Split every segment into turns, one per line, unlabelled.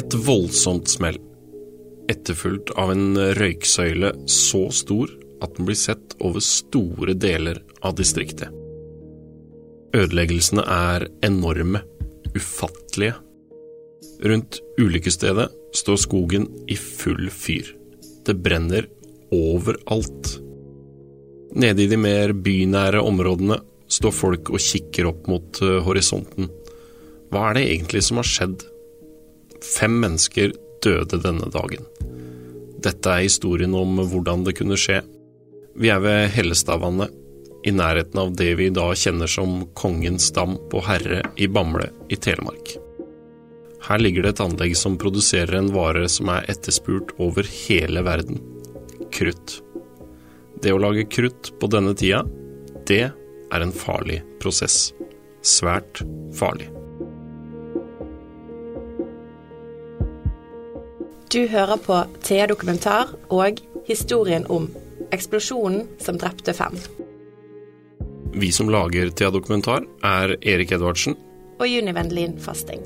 Et voldsomt smell, etterfulgt av en røyksøyle så stor at den blir sett over store deler av distriktet. Ødeleggelsene er enorme, ufattelige. Rundt ulykkesstedet står skogen i full fyr. Det brenner overalt. Nede i de mer bynære områdene står folk og kikker opp mot eh, horisonten. Hva er det egentlig som har skjedd? Fem mennesker døde denne dagen. Dette er historien om hvordan det kunne skje. Vi er ved Hellestadvannet, i nærheten av det vi da kjenner som Kongens dam på herre i Bamble i Telemark. Her ligger det et anlegg som produserer en vare som er etterspurt over hele verden krutt. Det å lage krutt på denne tida, det er en farlig prosess. Svært farlig.
Du hører på Thea Dokumentar og historien om eksplosjonen som drepte fem.
Vi som lager Thea Dokumentar, er Erik Edvardsen.
Og Juni Vendelin Fasting.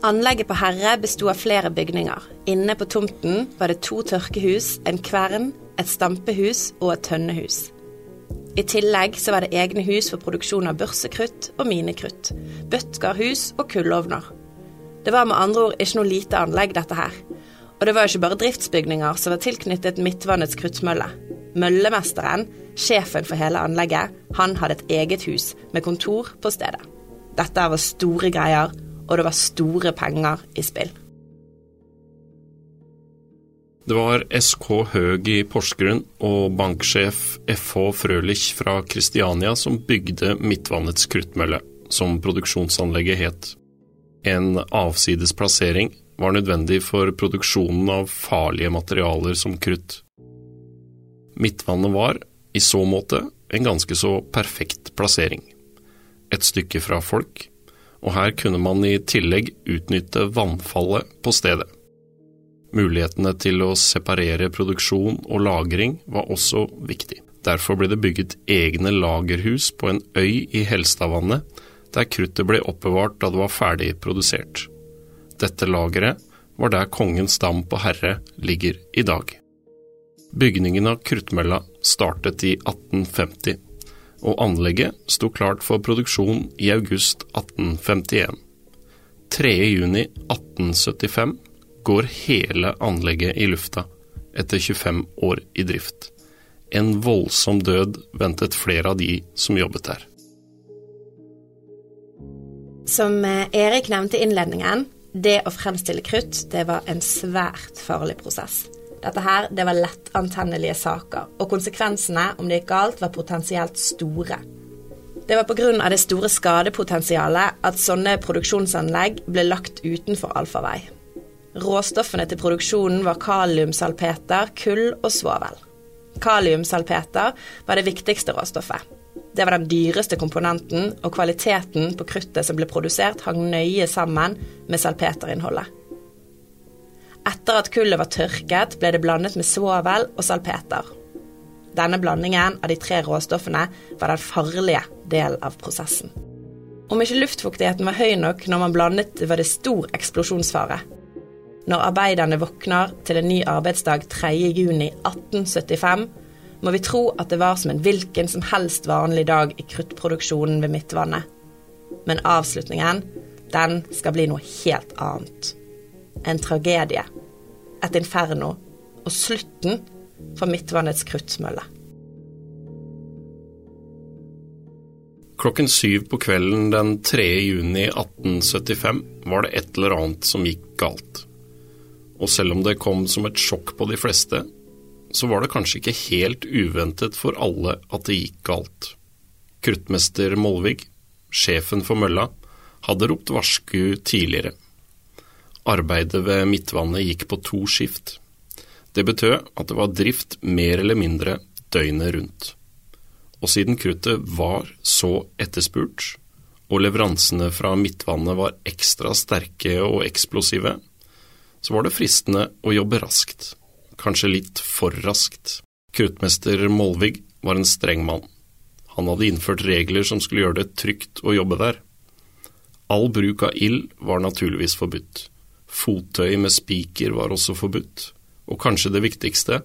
Anlegget på Herre besto av flere bygninger. Inne på tomten var det to tørkehus, en kvern, et stampehus og et tønnehus. I tillegg så var det egne hus for produksjon av børsekrutt og minekrutt, bøtgarhus og kullovner. Det var med andre ord ikke noe lite anlegg, dette her. Og det var ikke bare driftsbygninger som var tilknyttet Midtvannets kruttmølle. Møllemesteren, sjefen for hele anlegget, han hadde et eget hus med kontor på stedet. Dette var store greier, og det var store penger i spill.
Det var SK Høg i Porsgrunn og banksjef FH Frølich fra Kristiania som bygde Midtvannets kruttmølle, som produksjonsanlegget het. En avsides plassering var nødvendig for produksjonen av farlige materialer som krutt. Midtvannet var, i så måte, en ganske så perfekt plassering. Et stykke fra folk, og her kunne man i tillegg utnytte vannfallet på stedet. Mulighetene til å separere produksjon og lagring var også viktig. Derfor ble det bygget egne lagerhus på en øy i Helstadvannet der kruttet ble oppbevart da det var ferdig produsert. Dette lageret var der Kongens dam på Herre ligger i dag. Bygningen av kruttmølla startet i 1850, og anlegget sto klart for produksjon i august 1851. 3. juni 1875 går hele anlegget i lufta etter 25 år i drift. En voldsom død ventet flere av de som jobbet der.
Som eh, Erik nevnte i innledningen, det å fremstille krutt, det var en svært farlig prosess. Dette her, det var lettantennelige saker, og konsekvensene om det gikk galt, var potensielt store. Det var pga. det store skadepotensialet at sånne produksjonsanlegg ble lagt utenfor allfarvei. Råstoffene til produksjonen var kaliumsalpeter, kull og svovel. Kaliumsalpeter var det viktigste råstoffet. Det var den dyreste komponenten, og kvaliteten på kruttet som ble produsert, hang nøye sammen med salpeterinnholdet. Etter at kullet var tørket, ble det blandet med svovel og salpeter. Denne blandingen av de tre råstoffene var den farlige delen av prosessen. Om ikke luftfuktigheten var høy nok når man blandet, var det stor eksplosjonsfare. Når arbeiderne våkner til en ny arbeidsdag 3.6.1875, må vi tro at det var som en hvilken som helst vanlig dag i kruttproduksjonen ved Midtvannet. Men avslutningen, den skal bli noe helt annet. En tragedie. Et inferno. Og slutten for Midtvannets kruttmølle.
Klokken syv på kvelden den 3. juni 1875 var det et eller annet som gikk galt. Og selv om det kom som et sjokk på de fleste, så var det kanskje ikke helt uventet for alle at det gikk galt. Kruttmester Molvig, sjefen for mølla, hadde ropt varsku tidligere. Arbeidet ved Midtvannet gikk på to skift. Det betød at det var drift mer eller mindre døgnet rundt. Og siden kruttet var så etterspurt, og leveransene fra Midtvannet var ekstra sterke og eksplosive, så var det fristende å jobbe raskt kanskje litt for raskt. Kruttmester Molvig var en streng mann. Han hadde innført regler som skulle gjøre det trygt å jobbe der. All bruk av ild var naturligvis forbudt. Fottøy med spiker var også forbudt. Og kanskje det viktigste,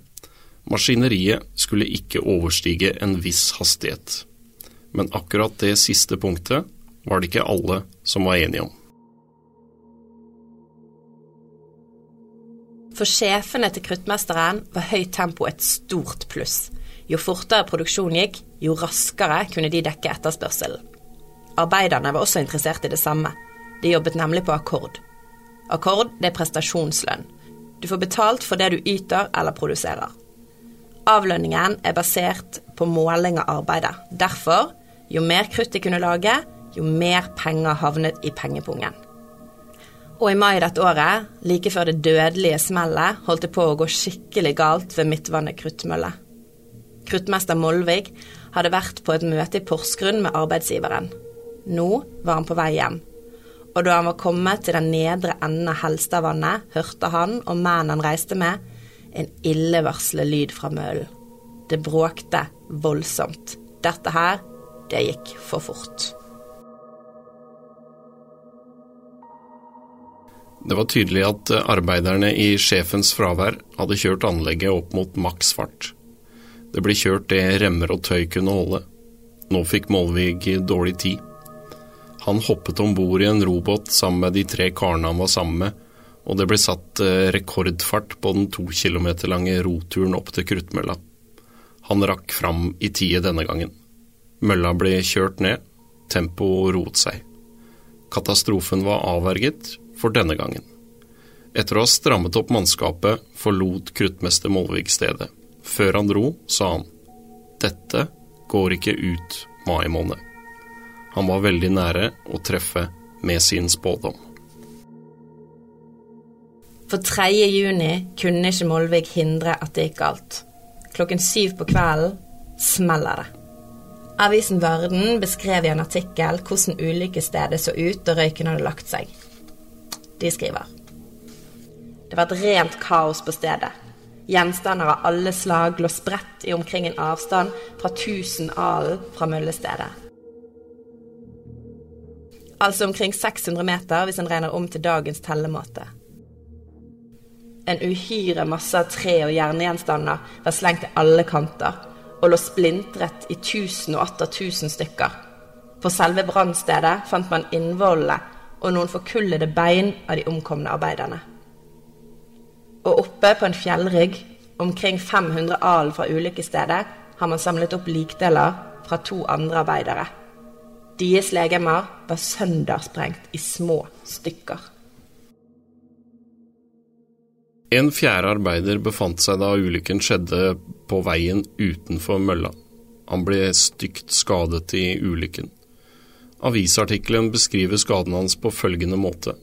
maskineriet skulle ikke overstige en viss hastighet. Men akkurat det siste punktet var det ikke alle som var enige om.
For sjefene til kruttmesteren var høyt tempo et stort pluss. Jo fortere produksjonen gikk, jo raskere kunne de dekke etterspørselen. Arbeiderne var også interessert i det samme. De jobbet nemlig på akkord. Akkord det er prestasjonslønn. Du får betalt for det du yter eller produserer. Avlønningen er basert på måling av arbeidet. Derfor, jo mer krutt de kunne lage, jo mer penger havnet i pengepungen. Og i mai dette året, like før det dødelige smellet, holdt det på å gå skikkelig galt ved Midtvannet kruttmølle. Kruttmester Molvig hadde vært på et møte i Porsgrunn med arbeidsgiveren. Nå var han på vei hjem. Og da han var kommet til den nedre enden av Helstadvannet, hørte han og mennene han reiste med, en illevarslende lyd fra møllen. Det bråkte voldsomt. Dette her, det gikk for fort.
Det var tydelig at arbeiderne i sjefens fravær hadde kjørt anlegget opp mot maks fart. Det ble kjørt det remmer og tøy kunne holde. Nå fikk Målvig dårlig tid. Han hoppet om bord i en robåt sammen med de tre karene han var sammen med, og det ble satt eh, rekordfart på den to kilometer lange roturen opp til Kruttmølla. Han rakk fram i tide denne gangen. Mølla ble kjørt ned, tempoet roet seg. Katastrofen var avverget for denne gangen. Etter å ha strammet opp mannskapet forlot kruttmester Molvik stedet. Før han dro, sa han dette går ikke ut mai måned. Han var veldig nære å treffe med sin spådom.
For 3. juni kunne ikke Molvik hindre at det gikk galt. Klokken syv på kvelden smeller det. Avisen Varden beskrev i en artikkel hvordan ulykkesstedet så ut da røyken hadde lagt seg. De skriver Det var et rent kaos på stedet. Gjenstander av alle slag lå spredt i omkring en avstand fra 1000 alen fra møllestedet. Altså omkring 600 meter hvis en regner om til dagens tellemåte. En uhyre masse av tre- og jerngjenstander var slengt til alle kanter og lå splintret i tusen og atter tusen stykker. På selve brannstedet fant man innvollene og noen forkullede bein av de omkomne arbeiderne. Og oppe på en fjellrygg, omkring 500 alen fra ulykkesstedet, har man samlet opp likdeler fra to andre arbeidere. Deres legemer var søndersprengt i små stykker.
En fjerde arbeider befant seg da ulykken skjedde på veien utenfor mølla. Han ble stygt skadet i ulykken. Avisartikkelen beskriver skaden hans på følgende måte.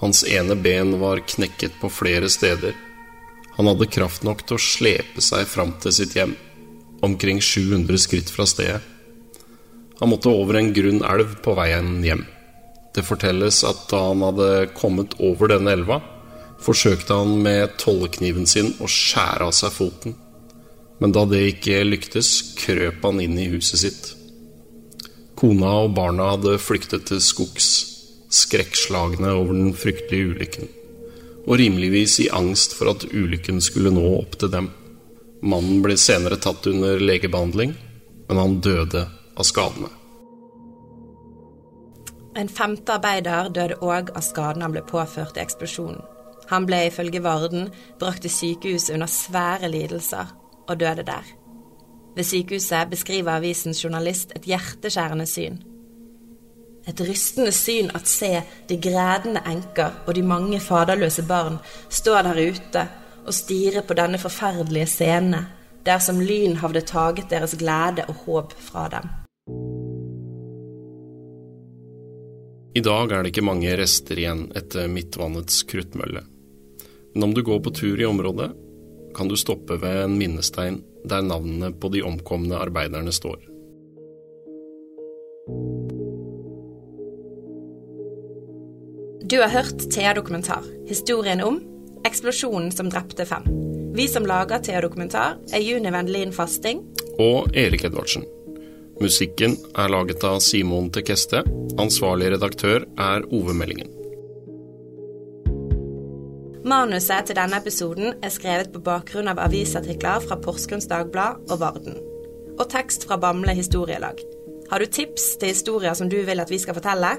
Hans ene ben var knekket på flere steder. Han hadde kraft nok til å slepe seg fram til sitt hjem, omkring 700 skritt fra stedet. Han måtte over en grunn elv på veien hjem. Det fortelles at da han hadde kommet over denne elva, forsøkte han med tollekniven sin å skjære av seg foten. Men da det ikke lyktes, krøp han inn i huset sitt. Kona og barna hadde flyktet til skogs, skrekkslagne over den fryktelige ulykken, og rimeligvis i angst for at ulykken skulle nå opp til dem. Mannen ble senere tatt under legebehandling, men han døde av skadene.
En femte arbeider døde òg av skadene han ble påført i eksplosjonen. Han ble ifølge Varden brakt til sykehus under svære lidelser, og døde der. Ved sykehuset beskriver avisens journalist et hjerteskjærende syn. Et rystende syn at se de grædende enker og de mange faderløse barn stå der ute og stirre på denne forferdelige scene, der som lyn havde taget deres glede og håp fra dem.
I dag er det ikke mange rester igjen etter Midtvannets kruttmølle. Men om du går på tur i området, kan du stoppe ved en minnestein der navnene på de omkomne arbeiderne står.
Du har hørt Thea Dokumentar, historien om eksplosjonen som drepte fem. Vi som lager Thea Dokumentar, er Juni Vendelin Fasting
Og Erik Edvardsen. Musikken er laget av Simon Tekeste. Ansvarlig redaktør er Ove Meldingen.
Manuset til denne episoden er skrevet på bakgrunn av avisartikler fra Porsgrunns Dagblad og Varden. Og tekst fra Bamble historielag. Har du tips til historier som du vil at vi skal fortelle?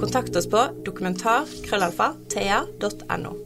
Kontakt oss på dokumentar.krøllalfa.thea.no.